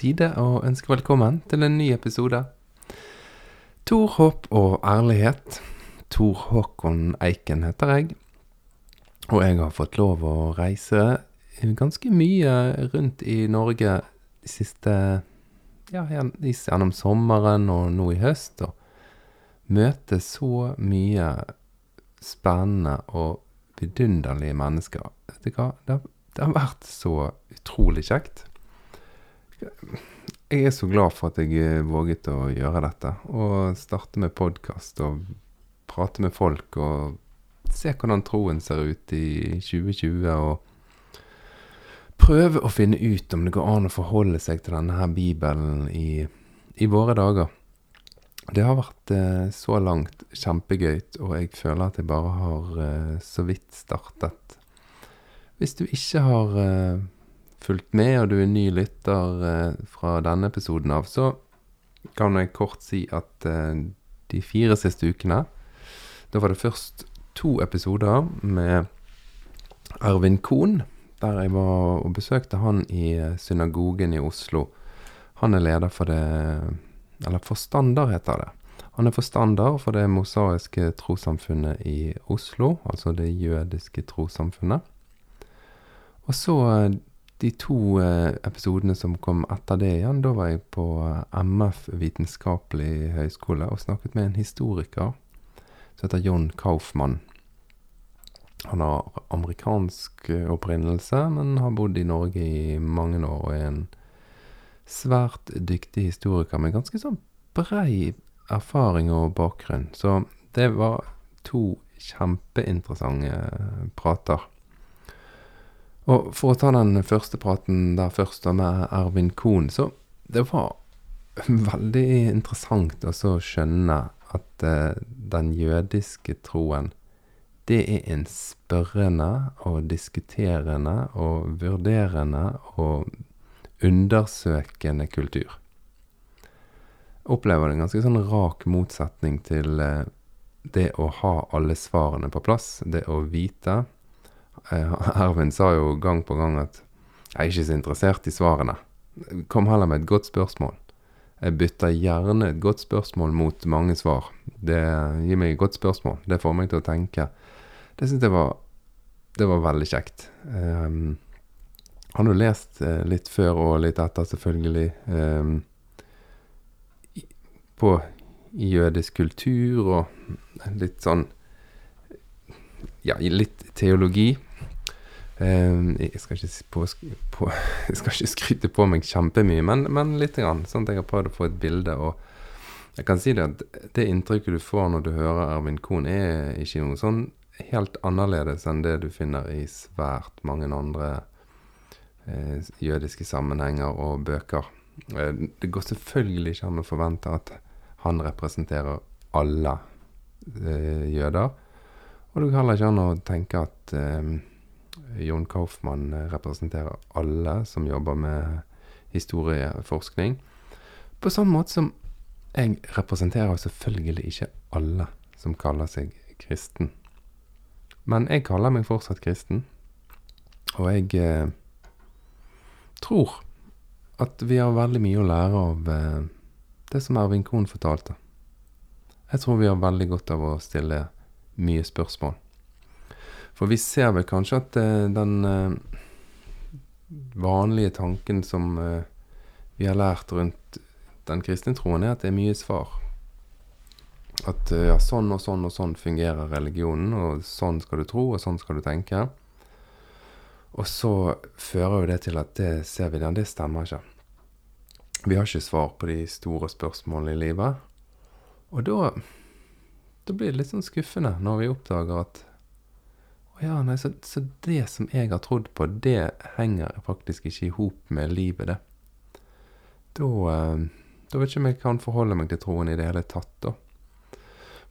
tide å ønske velkommen til en ny episode. Tor, håp og ærlighet. Tor Håkon Eiken heter jeg. Og jeg har fått lov å reise ganske mye rundt i Norge de siste Ja, gjennom sommeren og nå i høst. Og møte så mye spennende og vidunderlige mennesker. Vet du hva? Det, det har vært så utrolig kjekt. Jeg er så glad for at jeg våget å gjøre dette. Og starte med podkast og prate med folk og se hvordan troen ser ut i 2020. Og prøve å finne ut om det går an å forholde seg til denne her bibelen i, i våre dager. Det har vært eh, så langt kjempegøy, og jeg føler at jeg bare har eh, så vidt startet. Hvis du ikke har eh, fulgt med, og du er ny lytter eh, fra denne episoden av, så kan jeg kort si at eh, de fire siste ukene Da var det først to episoder med Ervin Kohn, der jeg var og besøkte han i eh, synagogen i Oslo. Han er leder for det Eller forstander, heter det. Han er forstander for det mosaiske trossamfunnet i Oslo, altså det jødiske trossamfunnet. Og så de to eh, episodene som kom etter det igjen, da var jeg på eh, MF vitenskapelig høgskole og snakket med en historiker som heter John Kaufmann. Han har amerikansk eh, opprinnelse, men har bodd i Norge i mange år og er en svært dyktig historiker med ganske sånn brei erfaring og bakgrunn. Så det var to kjempeinteressante prater. Og for å ta den første praten der først, da med Ervin Kohn, så det var veldig interessant å skjønne at uh, den jødiske troen, det er en spørrende og diskuterende og vurderende og undersøkende kultur. Jeg Opplever en ganske sånn rak motsetning til uh, det å ha alle svarene på plass, det å vite Ervin sa jo gang på gang at jeg er ikke så interessert i svarene. Kom heller med et godt spørsmål. Jeg bytter gjerne et godt spørsmål mot mange svar. Det gir meg et godt spørsmål. Det får meg til å tenke. Det syns jeg var, det var veldig kjekt. Um, har jo lest uh, litt før og litt etter, selvfølgelig, um, på jødisk kultur og litt sånn Ja, litt teologi. Uh, jeg, skal på, på, jeg, skal ikke skryte på meg kjempemye, men, men litt. Grann, sånn at jeg har prøvd å få et bilde. Og jeg kan si det at det inntrykket du får når du hører Ervin Kohn, er ikke noe sånn helt annerledes enn det du finner i svært mange andre eh, jødiske sammenhenger og bøker. Uh, det går selvfølgelig ikke an å forvente at han representerer alle eh, jøder. Og det går heller ikke an å tenke at Jon Kaufmann representerer alle som jobber med historieforskning. På samme måte som jeg representerer selvfølgelig ikke alle som kaller seg kristen. Men jeg kaller meg fortsatt kristen, og jeg eh, tror at vi har veldig mye å lære av eh, det som Ervin Kohn fortalte. Jeg tror vi har veldig godt av å stille mye spørsmål. For vi ser vel kanskje at uh, den uh, vanlige tanken som uh, vi har lært rundt den kristne troen, er at det er mye svar. At ja, sånn og sånn og sånn fungerer religionen, og sånn skal du tro, og sånn skal du tenke. Og så fører jo det til at det ser vi der, det stemmer ikke. Vi har ikke svar på de store spørsmålene i livet. Og da, da blir det litt sånn skuffende når vi oppdager at ja, nei, så, så, det som jeg har trodd på, det henger faktisk ikke i hop med livet, det. Da, eh, da vet ikke om jeg kan forholde meg til troen i det hele tatt, da.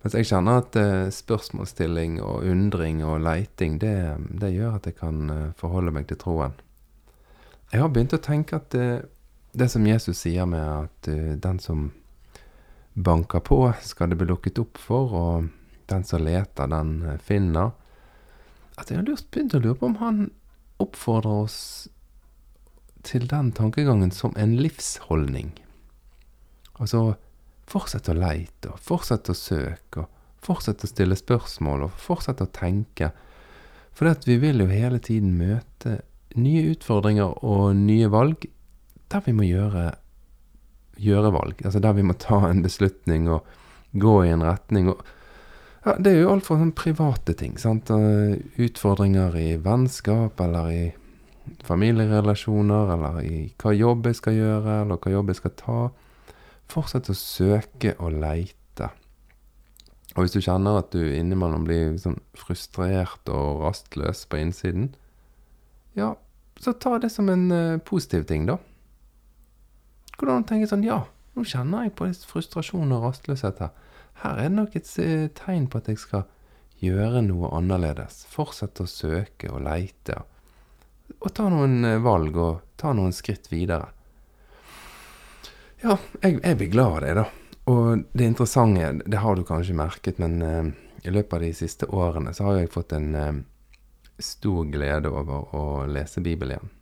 Mens jeg kjenner at eh, spørsmålsstilling og undring og leiting, det, det, gjør at jeg kan eh, forholde meg til troen. Jeg har begynt å tenke at det, det som Jesus sier med at den som banker på, skal det bli lukket opp for, og den som leter, den finner at jeg har begynt å lure på om han oppfordrer oss til den tankegangen som en livsholdning. Altså fortsett å leite, og fortsett å søke, og fortsett å stille spørsmål, og fortsett å tenke. For vi vil jo hele tiden møte nye utfordringer og nye valg der vi må gjøre, gjøre valg. Altså der vi må ta en beslutning og gå i en retning. og ja, Det er jo alt fra sånn private ting. sant? Utfordringer i vennskap eller i familierelasjoner, eller i hva jobb jeg skal gjøre, eller hva jobb jeg skal ta. Fortsett å søke og leite. Og hvis du kjenner at du innimellom blir sånn frustrert og rastløs på innsiden, ja, så ta det som en uh, positiv ting, da. Hvordan tenke sånn Ja, nå kjenner jeg på litt frustrasjon og rastløshet her. Her er det nok et uh, tegn på at jeg skal gjøre noe annerledes. Fortsette å søke og leite. Og ta noen eh, valg og ta noen skritt videre. Ja, jeg, jeg blir glad av det, da. Og det interessante, det har du kanskje merket, men uh, i løpet av de siste årene så har jeg fått en uh, stor glede over å lese Bibelen igjen.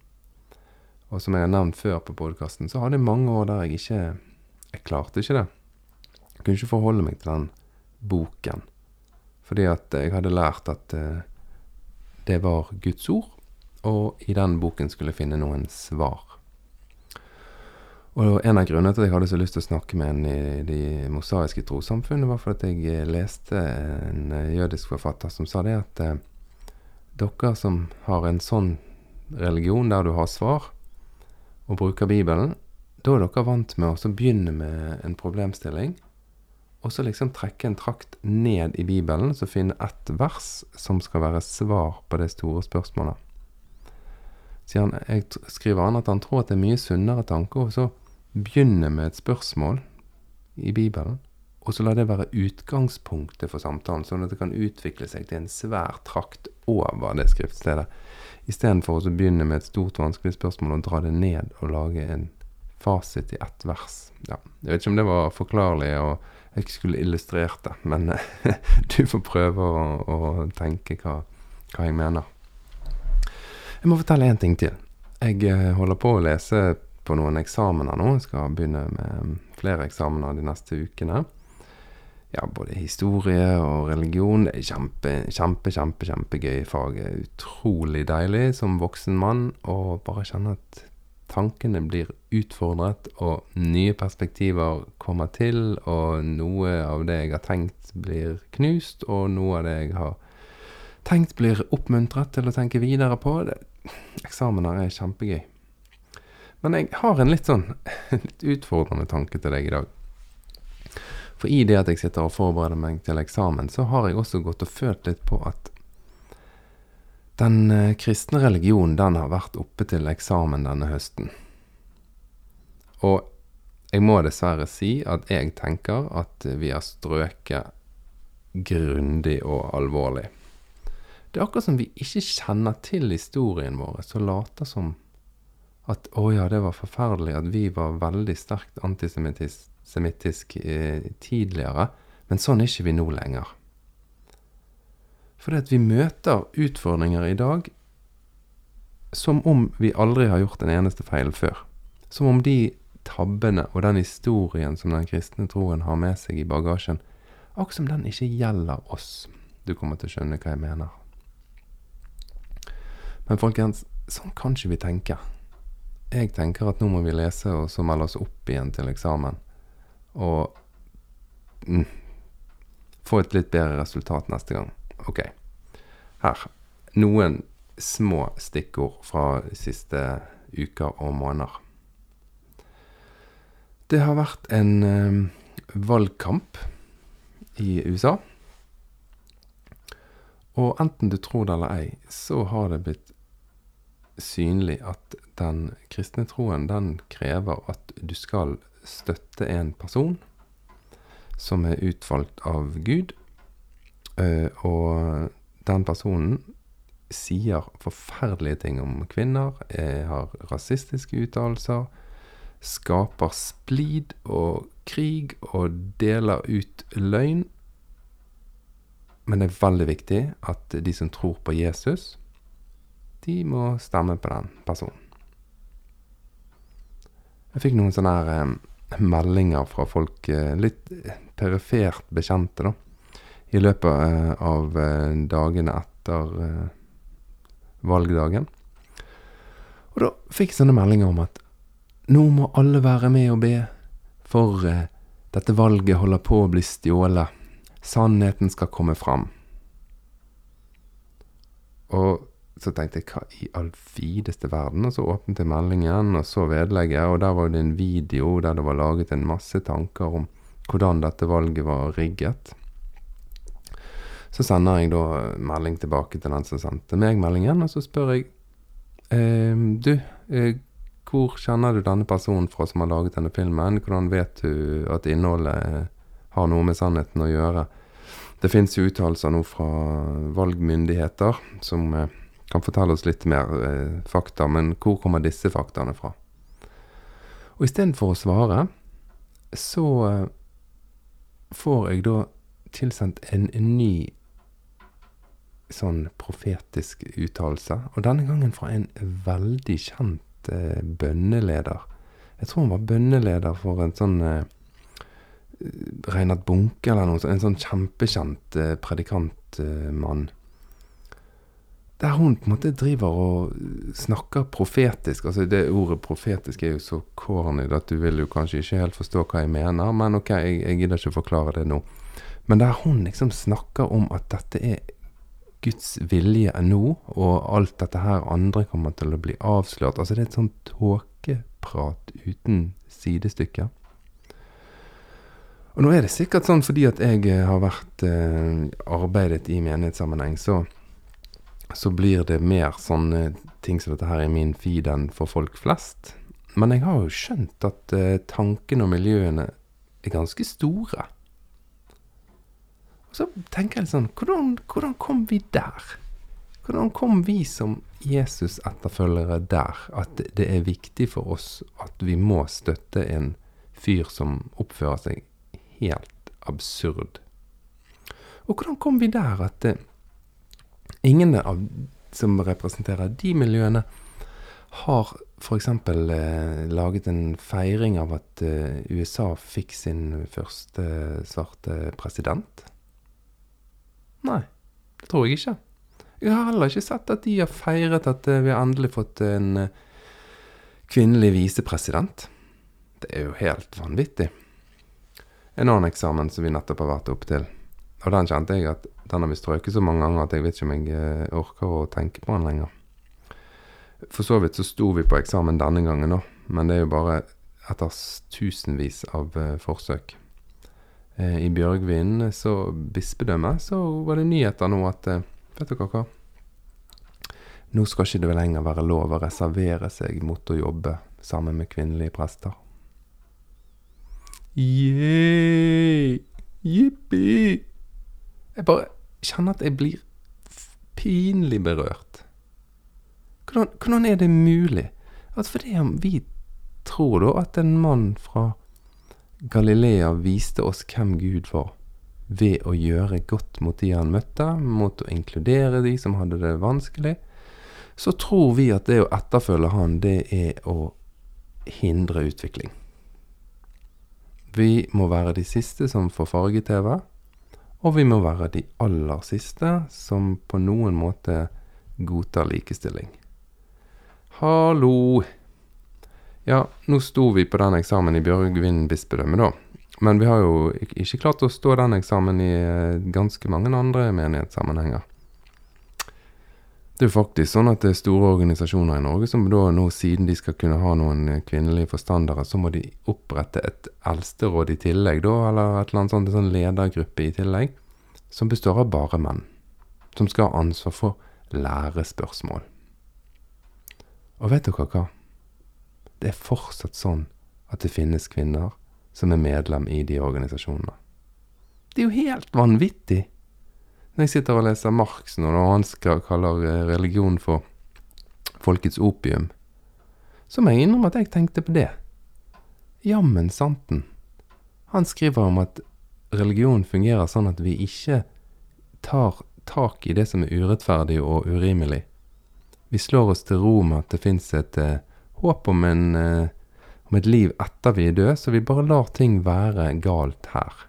Og som jeg har nevnt før på podkasten, så hadde jeg mange år der jeg ikke Jeg klarte ikke det. Jeg kunne ikke forholde meg til den boken. Fordi at jeg hadde lært at uh, det var Guds ord, og i den boken skulle jeg finne noen svar. Og en av grunnene til at jeg hadde så lyst til å snakke med en i de mosaiske trossamfunnene, var for at jeg eh, leste en eh, jødisk forfatter som sa det at eh, dere som har en sånn religion der du har svar, og bruker Bibelen, da er dere vant med å begynne med en problemstilling, og så liksom trekke en trakt ned i Bibelen, så finne ett vers som skal være svar på det store spørsmålet. Han, jeg skriver han at han tror at det er mye sunnere tanker å begynne med et spørsmål i Bibelen, og så la det være utgangspunktet for samtalen, sånn at det kan utvikle seg til en svær trakt over det skriftstedet, istedenfor å begynne med et stort, vanskelig spørsmål og dra det ned og lage en fasit i ett vers. Ja, jeg vet ikke om det var forklarlig, og jeg skulle illustrert det, men du får prøve å, å tenke hva, hva jeg mener. Jeg må fortelle én ting til. Jeg eh, holder på å lese på noen eksamener nå. Jeg skal begynne med flere eksamener de neste ukene. Ja, både historie og religion. Det er kjempe, kjempe, kjempe, kjempegøy fag. Utrolig deilig som voksen mann å bare kjenne at tankene blir utfordret, og nye perspektiver kommer til, og noe av det jeg har tenkt, blir knust, og noe av det jeg har tenkt blir oppmuntret til å tenke videre på. Det, eksamener er kjempegøy. Men jeg har en litt sånn litt utfordrende tanke til deg i dag. For i det at jeg sitter og forbereder meg til eksamen, så har jeg også gått og følt litt på at den eh, kristne religionen, den har vært oppe til eksamen denne høsten. Og jeg må dessverre si at jeg tenker at vi har strøket grundig og alvorlig. Det er akkurat som vi ikke kjenner til historien vår, så later som at å ja, det var forferdelig at vi var veldig sterkt antisemittisk eh, tidligere, men sånn er ikke vi nå lenger. Fordi at vi møter utfordringer i dag som om vi aldri har gjort en eneste feil før. Som om de tabbene og den historien som den kristne troen har med seg i bagasjen, akkurat som den ikke gjelder oss. Du kommer til å skjønne hva jeg mener. Men folkens, sånn kan ikke vi tenke. Jeg tenker at nå må vi lese og så melde oss opp igjen til eksamen. Og mm, få et litt bedre resultat neste gang. Ok. Her. Noen små stikkord fra siste uker og måneder. Det har vært en eh, valgkamp i USA. Og enten du tror det eller ei, så har det blitt synlig at den kristne troen, den krever at du skal støtte en person som er utvalgt av Gud, eh, og den personen sier forferdelige ting om kvinner, har rasistiske uttalelser, skaper splid og krig og deler ut løgn. Men det er veldig viktig at de som tror på Jesus, de må stemme på den personen. Jeg fikk noen sånne her eh, meldinger fra folk, eh, litt perifert bekjente, da. I løpet eh, av eh, dagene etter valgdagen. Og da fikk jeg sånne meldinger om at nå må alle være med og be, for dette valget holder på å bli stjålet. Sannheten skal komme fram. Og så tenkte jeg hva i all videste verden? Og så åpnet jeg meldingen og så vedlegget, og der var det en video der det var laget en masse tanker om hvordan dette valget var rigget. Så sender jeg da melding tilbake til den som sendte meg meldingen, og så spør jeg ehm, Du, eh, hvor kjenner du denne personen fra som har laget denne filmen? Hvordan vet du at innholdet har noe med sannheten å gjøre? Det fins jo uttalelser nå fra valgmyndigheter som eh, kan fortelle oss litt mer eh, fakta, men hvor kommer disse faktaene fra? Og istedenfor å svare, så eh, får jeg da tilsendt en, en ny sånn profetisk uttalelse, og denne gangen fra en veldig kjent eh, bønneleder. Jeg tror han var bønneleder for en sånn eh, Reinhard Bunke eller noe sånt. En sånn kjempekjent eh, predikantmann. Der hun på en måte driver og snakker profetisk. Altså det ordet profetisk er jo så corny at du vil jo kanskje ikke helt forstå hva jeg mener. Men ok, jeg, jeg gidder ikke forklare det nå. Men der hun liksom snakker om at dette er Guds vilje nå, og alt dette her andre kommer til å bli avslørt. Altså det er et sånt tåkeprat uten sidestykke. Og nå er det sikkert sånn fordi at jeg har vært eh, arbeidet i menighetssammenheng, så, så blir det mer sånne ting som dette her i min feed enn for folk flest. Men jeg har jo skjønt at eh, tankene og miljøene er ganske store. Og så tenker jeg litt sånn hvordan, hvordan kom vi der? Hvordan kom vi som Jesus-etterfølgere der? At det er viktig for oss at vi må støtte en fyr som oppfører seg helt absurd. Og hvordan kom vi der at eh, ingen av som representerer de miljøene, har f.eks. Eh, laget en feiring av at eh, USA fikk sin første svarte president? Nei, det tror jeg ikke. Jeg har heller ikke sett at de har feiret at eh, vi har endelig fått en eh, kvinnelig visepresident. Det er jo helt vanvittig en annen eksamen som vi nettopp har vært opp til. Og den kjente jeg at den har vi strøket så mange ganger at jeg vet ikke om jeg eh, orker å tenke på den lenger. For så vidt så sto vi på eksamen denne gangen òg, men det er jo bare etter tusenvis av uh, forsøk. Uh, I Bjørgvin, så bispedømme, så var det nyheter nå at Vet dere hva? Nå skal ikke det lenger være lov å reservere seg mot å jobbe sammen med kvinnelige prester. Yeah! Jippi! Jeg bare kjenner at jeg blir pinlig berørt. Hvordan, hvordan er det mulig? At fordi vi tror da at en mann fra Galilea viste oss hvem Gud var, ved å gjøre godt mot de han møtte, mot å inkludere de som hadde det vanskelig, så tror vi at det å etterfølge han, det er å hindre utvikling. Vi må være de siste som får farge-TV, og vi må være de aller siste som på noen måte godtar likestilling. Hallo! Ja, nå sto vi på den eksamen i Bjørgvin bispedømme, da. Men vi har jo ikke klart å stå den eksamen i eh, ganske mange andre menighetssammenhenger. Det er jo faktisk sånn at det er store organisasjoner i Norge som da nå, siden de skal kunne ha noen eh, kvinnelige forstandere, så må de opprette et eldsteråd i tillegg, da, eller et eller annet sånt, en sånn ledergruppe i tillegg, som består av bare menn. Som skal ha ansvar for lærespørsmål. Og vet dere hva? Det er fortsatt sånn at det finnes kvinner som er medlem i de organisasjonene. Det er jo helt vanvittig! Når jeg sitter og leser Marx nå, og han kaller eh, religion for folkets opium, så må jeg innrømme at jeg tenkte på det. Jammen santen. Han skriver om at religion fungerer sånn at vi ikke tar tak i det som er urettferdig og urimelig. Vi slår oss til ro med at det fins et eh, håp om en, eh, om et liv etter vi er døde, så vi bare lar ting være galt her.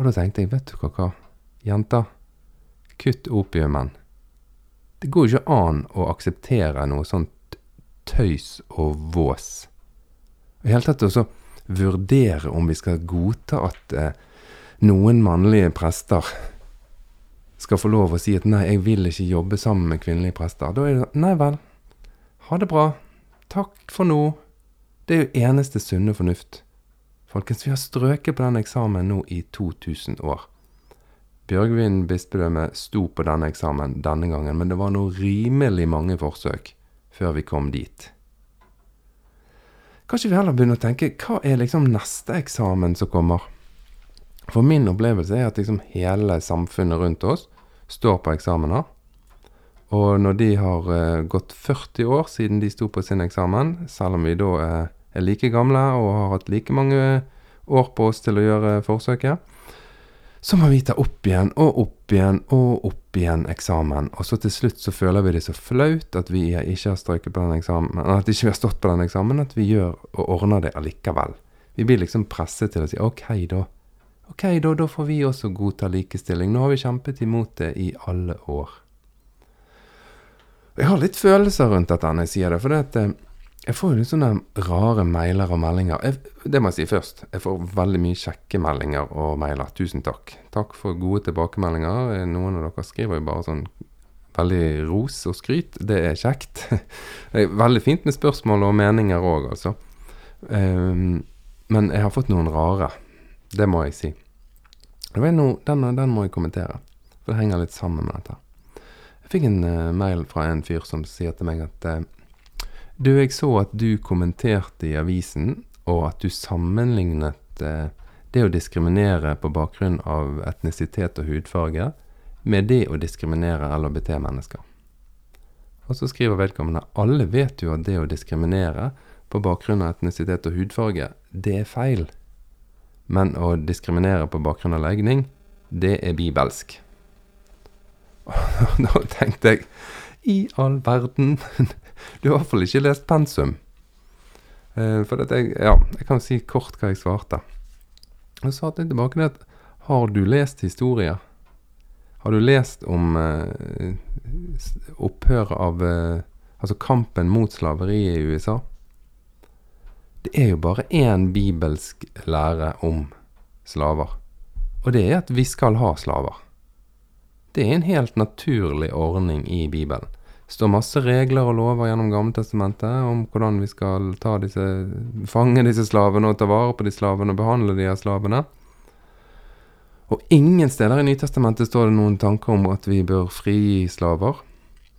Og da tenkte jeg, vet du hva, hva? Jenter, kutt opiumen. Det går jo ikke an å akseptere noe sånt tøys og vås. I hele tatt også vurdere om vi skal godta at eh, noen mannlige prester skal få lov å si at nei, jeg vil ikke jobbe sammen med kvinnelige prester. Da er det sånn, nei vel, ha det bra, takk for nå. Det er jo eneste sunne fornuft. Folkens, vi har strøket på den eksamen nå i 2000 år. Bjørgvin bispedømme sto på denne eksamen denne gangen, men det var nå rimelig mange forsøk før vi kom dit. Kanskje vi heller begynner å tenke hva er liksom neste eksamen som kommer? For min opplevelse er at liksom hele samfunnet rundt oss står på eksamener. Og når de har uh, gått 40 år siden de sto på sin eksamen, selv om vi da uh, er like gamle og har hatt like mange år på oss til å gjøre forsøket, så må vi ta opp igjen og opp igjen og opp igjen eksamen. Og så til slutt så føler vi det så flaut at vi ikke har strøket på den eksamen, at ikke vi har stått på den eksamen, at vi gjør og ordner det allikevel. Vi blir liksom presset til å si OK, da. Ok, da, da får vi også godta likestilling. Nå har vi kjempet imot det i alle år. Jeg har litt følelser rundt dette når jeg sier det. For det at, eh, jeg får jo litt sånne rare mailer og meldinger. Jeg, det må jeg si først. Jeg får veldig mye kjekke meldinger og mailer. Tusen takk. Takk for gode tilbakemeldinger. Noen av dere skriver jo bare sånn veldig ros og skryt. Det er kjekt. Det er veldig fint med spørsmål og meninger òg, altså. Um, men jeg har fått noen rare. Det må jeg si. Noe, den, den, må jeg kommentere, for det henger litt sammen med dette. Jeg fikk en uh, mail fra en fyr som sier til meg at uh, Du, jeg så at du kommenterte i avisen, og at du sammenlignet uh, det å diskriminere på bakgrunn av etnisitet og hudfarge med det å diskriminere LHBT-mennesker. Og så skriver vedkommende alle vet jo at det å diskriminere på bakgrunn av etnisitet og hudfarge, det er feil. Men å diskriminere på bakgrunn av legning, det er bibelsk. Og da tenkte jeg I all verden! Du har i hvert fall ikke lest pensum. Eh, for jeg, ja, jeg kan si kort hva jeg svarte. Jeg svarte tilbake at har du lest historie? Har du lest om eh, opphøret av eh, Altså kampen mot slaveriet i USA? Det er jo bare én bibelsk lære om slaver. Og det er at vi skal ha slaver. Det er en helt naturlig ordning i Bibelen. Står masse regler og lover gjennom Gammeltestamentet om hvordan vi skal disse, fange disse slavene og ta vare på de slavene og behandle de her slavene. Og ingen steder i Nytestamentet står det noen tanker om at vi bør frigi slaver.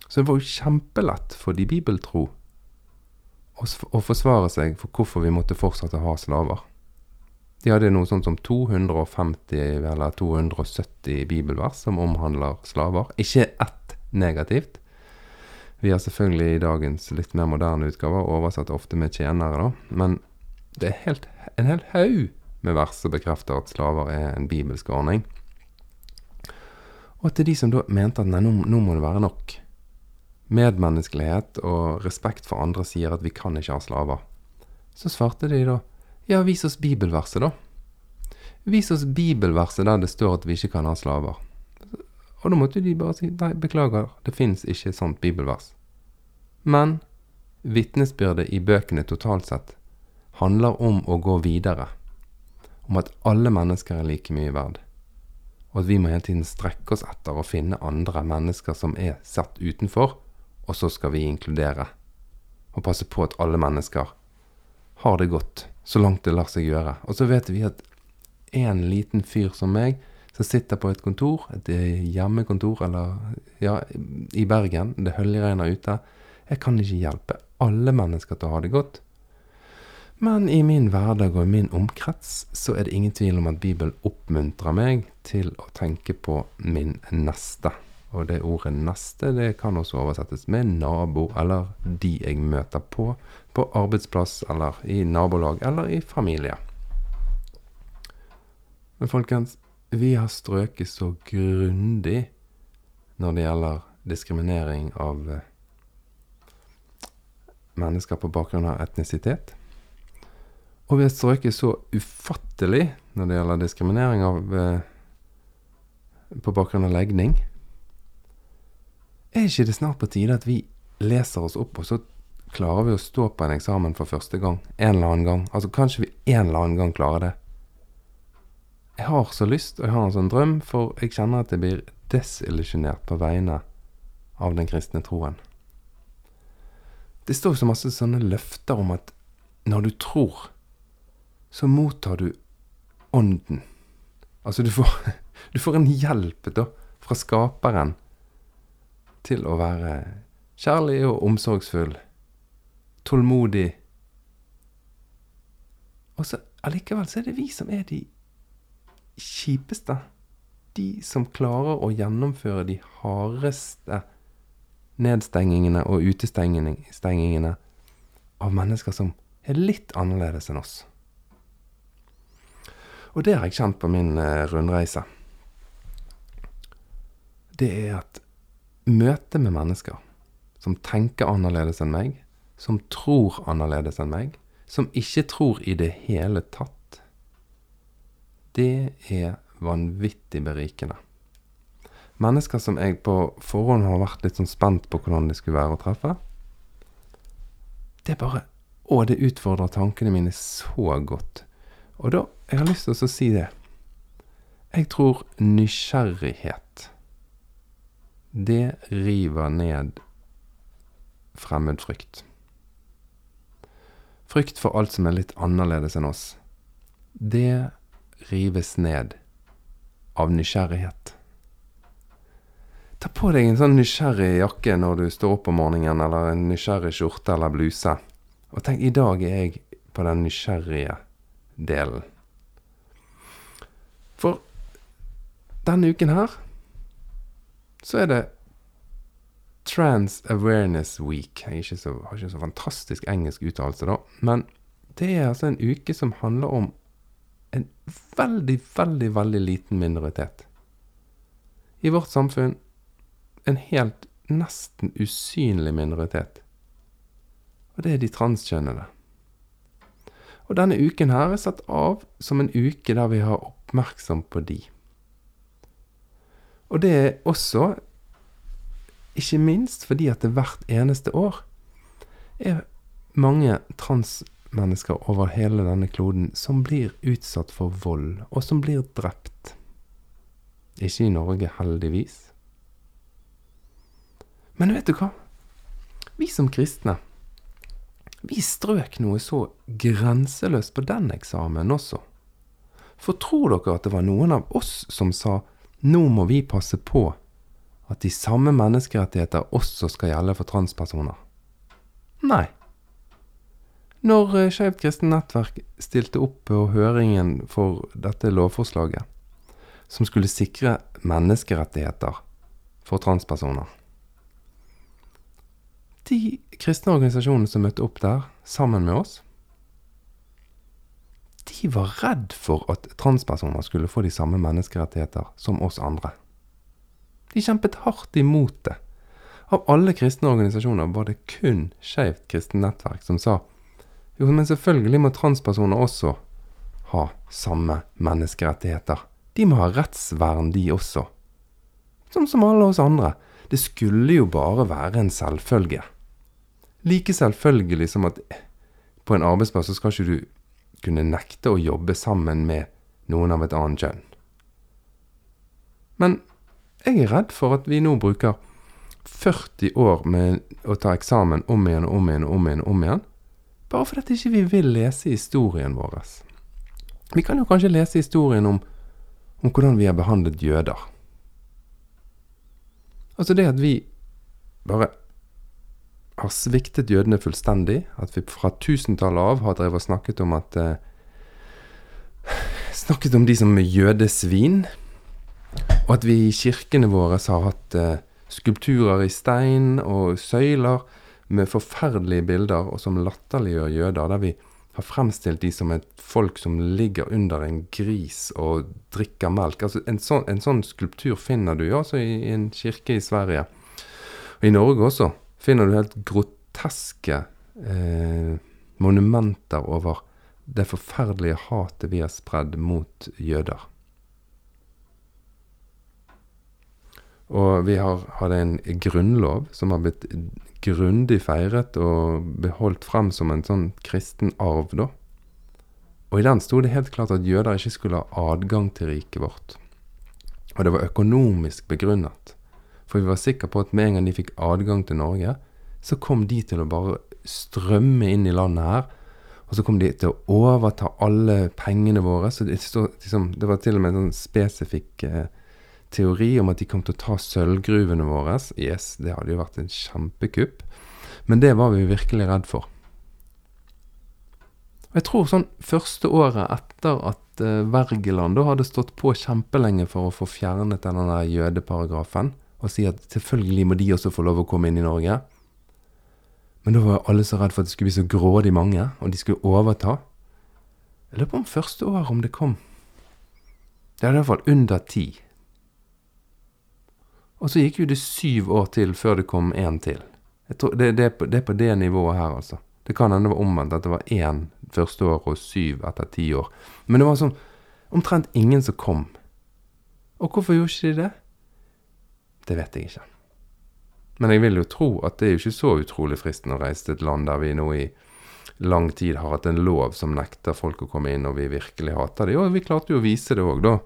Så det var jo kjempelett for de bibeltro å forsvare seg for hvorfor vi måtte fortsette å ha slaver. De hadde noe sånt som 250 eller 270 bibelvers som omhandler slaver. Ikke ett negativt. Vi har selvfølgelig i dagens litt mer moderne utgaver oversatt ofte med tjenere, da. Men det er helt, en hel haug med vers som bekrefter at slaver er en bibelsk ordning. Og til de som da mente at nei, nå, nå må det være nok medmenneskelighet og respekt for andre sier at vi kan ikke ha slaver. Så svarte de da ja, vis oss bibelverset, da. Vis oss bibelverset der det står at vi ikke kan ha slaver. Og da måtte de bare si nei, beklager, det fins ikke sånt bibelvers. Men vitnesbyrdet i bøkene totalt sett handler om å gå videre. Om at alle mennesker er like mye verd. Og at vi må hele tiden strekke oss etter å finne andre mennesker som er satt utenfor, og så skal vi inkludere. Og passe på at alle mennesker har det godt, så langt det lar seg gjøre. Og så vet vi at en liten fyr som meg, som sitter på et kontor, et hjemmekontor eller ja, i Bergen, det høljregner ute, jeg kan ikke hjelpe alle mennesker til å ha det godt. Men i min hverdag og i min omkrets så er det ingen tvil om at Bibelen oppmuntrer meg til å tenke på min neste. Og det ordet 'neste' det kan også oversettes med nabo, eller de jeg møter på, på arbeidsplass, eller i nabolag, eller i familie. Men folkens, vi har strøket så grundig når det gjelder diskriminering av eh, mennesker på bakgrunn av etnisitet. Og vi har strøket så ufattelig når det gjelder diskriminering av eh, på bakgrunn av legning. Er ikke det snart på tide at vi leser oss opp, og så klarer vi å stå på en eksamen for første gang? En eller annen gang. Altså kanskje vi en eller annen gang klarer det. Jeg har så lyst, og jeg har en sånn drøm, for jeg kjenner at jeg blir desillusjonert på vegne av den kristne troen. Det står så masse sånne løfter om at når du tror, så mottar du ånden. Altså, du får, du får en hjelp da, fra skaperen til å være kjærlig og omsorgsfull, tålmodig. Og så allikevel så er det vi som er de kjipeste. De som klarer å gjennomføre de hardeste nedstengingene og utestengingene av mennesker som er litt annerledes enn oss. Og det har jeg kjent på min eh, rundreise. Det er at møtet med mennesker som tenker annerledes enn meg, som tror annerledes enn meg, som ikke tror i det hele tatt, det er vanvittig berikende. Mennesker som jeg på forhånd har vært litt sånn spent på hvordan de skulle være å treffe. Det er bare Å, det utfordrer tankene mine så godt. Og da Jeg har lyst til å si det. Jeg tror nysgjerrighet Det river ned fremmed frykt. Frykt for alt som er litt annerledes enn oss. Det rives ned av nysgjerrighet. Ta på deg en sånn nysgjerrig jakke når du står opp om morgenen, eller en nysgjerrig skjorte eller bluse. Og tenk, i dag er jeg på den nysgjerrige delen. For denne uken her så er det Trans Awareness Week. Jeg ikke så, har ikke så fantastisk engelsk uttalelse, da. Men det er altså en uke som handler om en veldig, veldig, veldig liten minoritet. I vårt samfunn en helt nesten usynlig minoritet. Og det er de transkjønnede. Og denne uken her er satt av som en uke der vi har oppmerksom på de. Og det er også, ikke minst fordi at det hvert eneste år er mange transmennesker mennesker over hele denne kloden som blir utsatt for vold, og som blir drept. Ikke i Norge, heldigvis. Men vet du hva? Vi som kristne, vi strøk noe så grenseløst på den eksamen også. For tror dere at det var noen av oss som sa nå må vi passe på at de samme menneskerettigheter også skal gjelde for transpersoner? Nei. Når eh, Skeivt kristent nettverk stilte opp på høringen for dette lovforslaget, som skulle sikre menneskerettigheter for transpersoner De kristne organisasjonene som møtte opp der, sammen med oss, de var redd for at transpersoner skulle få de samme menneskerettigheter som oss andre. De kjempet hardt imot det. Av alle kristne organisasjoner var det kun Skeivt kristent nettverk som sa jo, men selvfølgelig må transpersoner også ha samme menneskerettigheter. De må ha rettsvern, de også. Som som alle oss andre. Det skulle jo bare være en selvfølge. Like selvfølgelig som at på en arbeidsplass så skal ikke du kunne nekte å jobbe sammen med noen av et annet kjønn. Men jeg er redd for at vi nå bruker 40 år med å ta eksamen om igjen og om igjen og om igjen. og om igjen bare fordi ikke vi ikke vil lese historien vår. Vi kan jo kanskje lese historien om, om hvordan vi har behandlet jøder. Altså det at vi bare har sviktet jødene fullstendig, at vi fra tusentallet av har drevet og snakket om at eh, Snakket om de som jødesvin, og at vi i kirkene våre har hatt eh, skulpturer i stein og søyler med forferdelige bilder og som latterliggjør jøder, der vi har fremstilt de som et folk som ligger under en gris og drikker melk. Altså En sånn, en sånn skulptur finner du jo altså i, i, en kirke i Sverige. Og i Norge også finner du helt groteske eh, monumenter over det forferdelige hatet vi har spredd mot jøder. Og vi har hatt en grunnlov som har blitt grundig feiret og beholdt frem som en sånn kristen arv, da. Og i den sto det helt klart at jøder ikke skulle ha adgang til riket vårt. Og det var økonomisk begrunnet. For vi var sikre på at med en gang de fikk adgang til Norge, så kom de til å bare strømme inn i landet her. Og så kom de til å overta alle pengene våre. Så det, stod, liksom, det var til og med en sånn spesifikk eh, teori om at de kom til å ta sølvgruvene våre. Yes, det hadde jo vært en kjempekupp. Men det var vi virkelig redd for. Og jeg tror sånn første året etter at uh, Wergeland da hadde stått på kjempelenge for å få fjernet denne jødeparagrafen, og si at selvfølgelig må de også få lov å komme inn i Norge. Men da var alle så redd for at det skulle bli så grådig mange, og de skulle overta. Jeg lurer på om første året om det kom. Det er i hvert fall under ti. Og så gikk jo det syv år til før det kom én til. Tror, det, det, er på, det, er på, det nivået her, altså. Det kan hende det var omvendt, at det var én første år og syv etter ti år. Men det var sånn omtrent ingen som kom. Og hvorfor gjorde ikke de det? Det vet jeg ikke. Men jeg vil jo tro at det er jo ikke så utrolig fristende å reise til et land der vi nå i lang tid har hatt en lov som nekter folk å komme inn, og vi virkelig hater det. Og vi klarte jo å vise det òg, da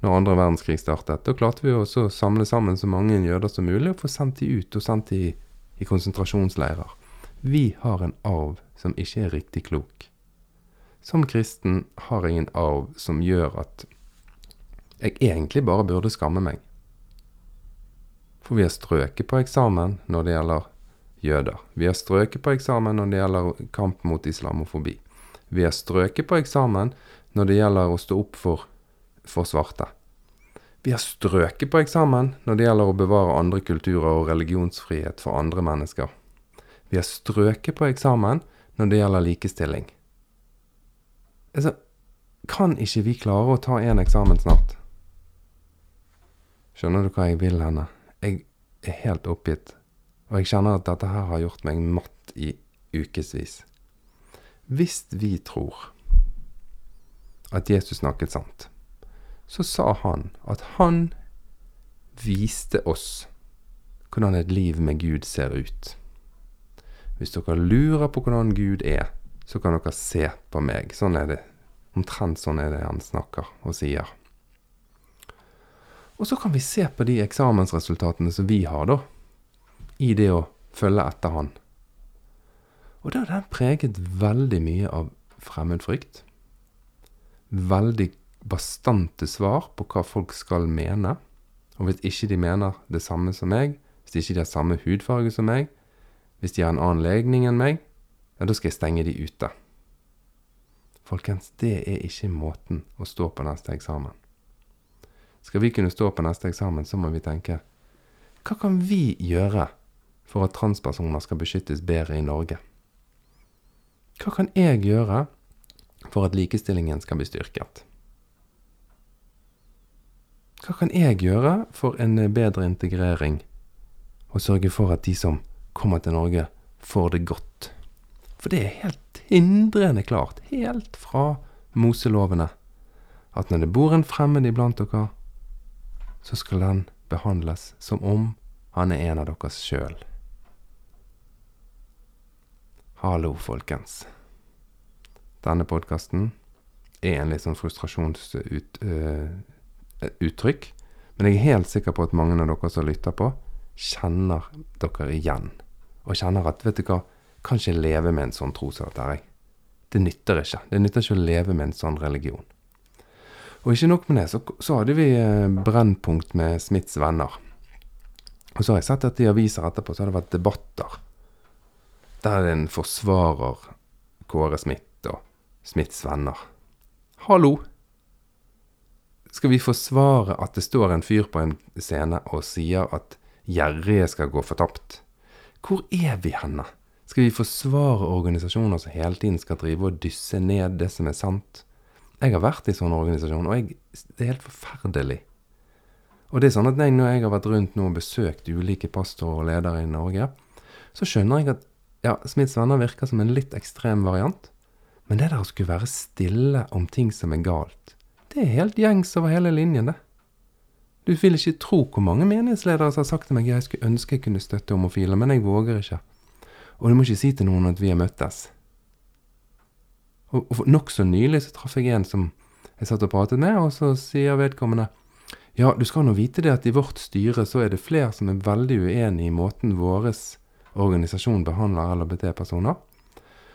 når andre verdenskrig startet. Da klarte vi også å samle sammen så mange jøder som mulig og få sendt de ut og sendt de i konsentrasjonsleirer. Vi har en arv som ikke er riktig klok. Som kristen har jeg en arv som gjør at jeg egentlig bare burde skamme meg. For vi har strøket på eksamen når det gjelder jøder. Vi har strøket på eksamen når det gjelder kamp mot islamofobi. Vi har strøket på eksamen når det gjelder å stå opp for for svarte. Vi har strøket på eksamen når det gjelder å bevare andre kulturer og religionsfrihet for andre mennesker. Vi har strøket på eksamen når det gjelder likestilling. Altså, kan ikke vi klare å ta en eksamen snart? Skjønner du hva jeg vil henne? Jeg er helt oppgitt, og jeg kjenner at dette her har gjort meg matt i ukevis. Hvis vi tror at Jesus snakket sant, så sa han at han viste oss hvordan et liv med Gud ser ut. Hvis dere lurer på hvordan Gud er, så kan dere se på meg. Sånn er det. Omtrent sånn er det han snakker og sier. Og så kan vi se på de eksamensresultatene som vi har, da. I det å følge etter han. Og da har den preget veldig mye av fremmedfrykt. Veldig bastante svar på hva folk skal mene. Og hvis ikke de mener det samme som meg, hvis ikke de har samme hudfarge som meg, hvis de har en annen legning enn meg, ja, da skal jeg stenge de ute. Folkens, det er ikke måten å stå på neste eksamen. Skal vi kunne stå på neste eksamen, så må vi tenke hva kan vi gjøre for at transpersoner skal beskyttes bedre i Norge? Hva kan jeg gjøre for at likestillingen skal bli styrket? Hva kan jeg gjøre for en bedre integrering, og sørge for at de som kommer til Norge, får det godt? For det er helt hindrende klart, helt fra Moselovene, at når det bor en fremmed iblant dere, så skal den behandles som om han er en av deres sjøl. Hallo, folkens. Denne podkasten er en litt sånn frustrasjonsut... Uh, uttrykk. Men jeg er helt sikker på at mange av dere som lytter på, kjenner dere igjen. Og kjenner at vet du hva, kan ikke leve med en sånn tro som dette her. Det nytter ikke. Det nytter ikke å leve med en sånn religion. Og ikke nok med det, så, så hadde vi eh, Brennpunkt med Smiths venner. Og så har jeg sett at i aviser etterpå så har det vært debatter der en forsvarer Kåre Smith og Smiths venner. Hallo! Skal vi forsvare at det står en fyr på en scene og sier at gjerrige skal gå fortapt? Hvor er vi henne? Skal vi forsvare organisasjoner som hele tiden skal drive og dysse ned det som er sant? Jeg har vært i sånne organisasjoner, og jeg, det er helt forferdelig. Og det er sånn at når jeg har vært rundt nå og besøkt ulike pastorer og ledere i Norge, så skjønner jeg at ja, Smiths venner virker som en litt ekstrem variant. Men det der å skulle være stille om ting som er galt, det er helt gjengs over hele linjen, det. Du vil ikke tro hvor mange menighetsledere som har sagt til meg jeg skulle ønske jeg kunne støtte homofile, men jeg våger ikke. Og du må ikke si til noen at vi har møttes. Og, og Nokså nylig så traff jeg en som jeg satt og pratet med, og så sier vedkommende ja, du skal nå vite det at i vårt styre så er det flere som er veldig uenig i måten vår organisasjon behandler LHBT-personer.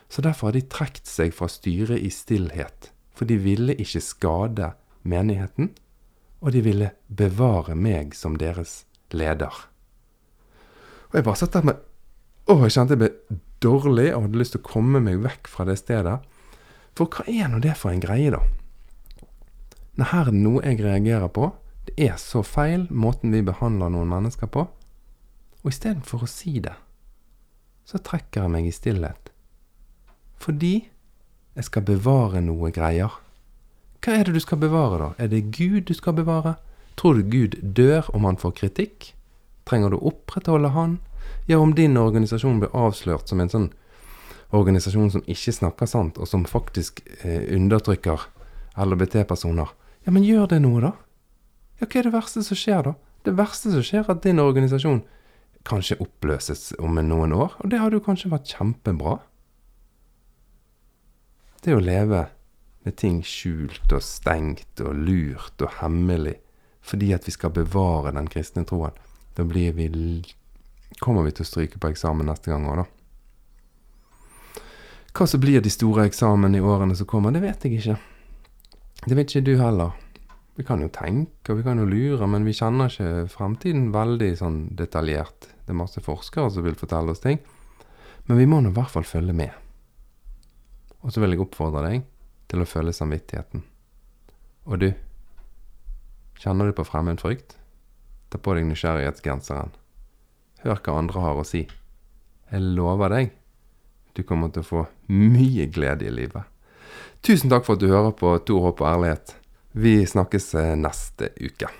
Så derfor har de trukket seg fra styret i stillhet. For de ville ikke skade menigheten, og de ville bevare meg som deres leder. Og jeg bare satt der med Å, jeg kjente jeg ble dårlig og hadde lyst til å komme meg vekk fra det stedet. For hva er nå det for en greie, da? Når her er det noe jeg reagerer på. Det er så feil måten vi behandler noen mennesker på. Og istedenfor å si det, så trekker jeg meg i stillhet. Fordi jeg skal bevare noe greier. Hva er det du skal bevare, da? Er det Gud du skal bevare? Tror du Gud dør om han får kritikk? Trenger du å opprettholde han? Ja, om din organisasjon blir avslørt som en sånn organisasjon som ikke snakker sant, og som faktisk eh, undertrykker LHBT-personer, ja, men gjør det noe, da? Ja, hva er det verste som skjer, da? Det verste som skjer, er at din organisasjon kanskje oppløses om noen år, og det hadde jo kanskje vært kjempebra. Det å leve med ting skjult og stengt og lurt og hemmelig fordi at vi skal bevare den kristne troen, da blir vi kommer vi til å stryke på eksamen neste gang òg, da. Hva som blir de store eksamene i årene som kommer, det vet jeg ikke. Det vet ikke du heller. Vi kan jo tenke og vi kan jo lure, men vi kjenner ikke fremtiden veldig sånn detaljert. Det er masse forskere som vil fortelle oss ting. Men vi må nå i hvert fall følge med. Og så vil jeg oppfordre deg til å føle samvittigheten. Og du, kjenner du på fremmed frykt? Ta på deg nysgjerrighetsgenseren. Hør hva andre har å si. Jeg lover deg, du kommer til å få mye glede i livet. Tusen takk for at du hører på Tor håp og ærlighet. Vi snakkes eh, neste uke.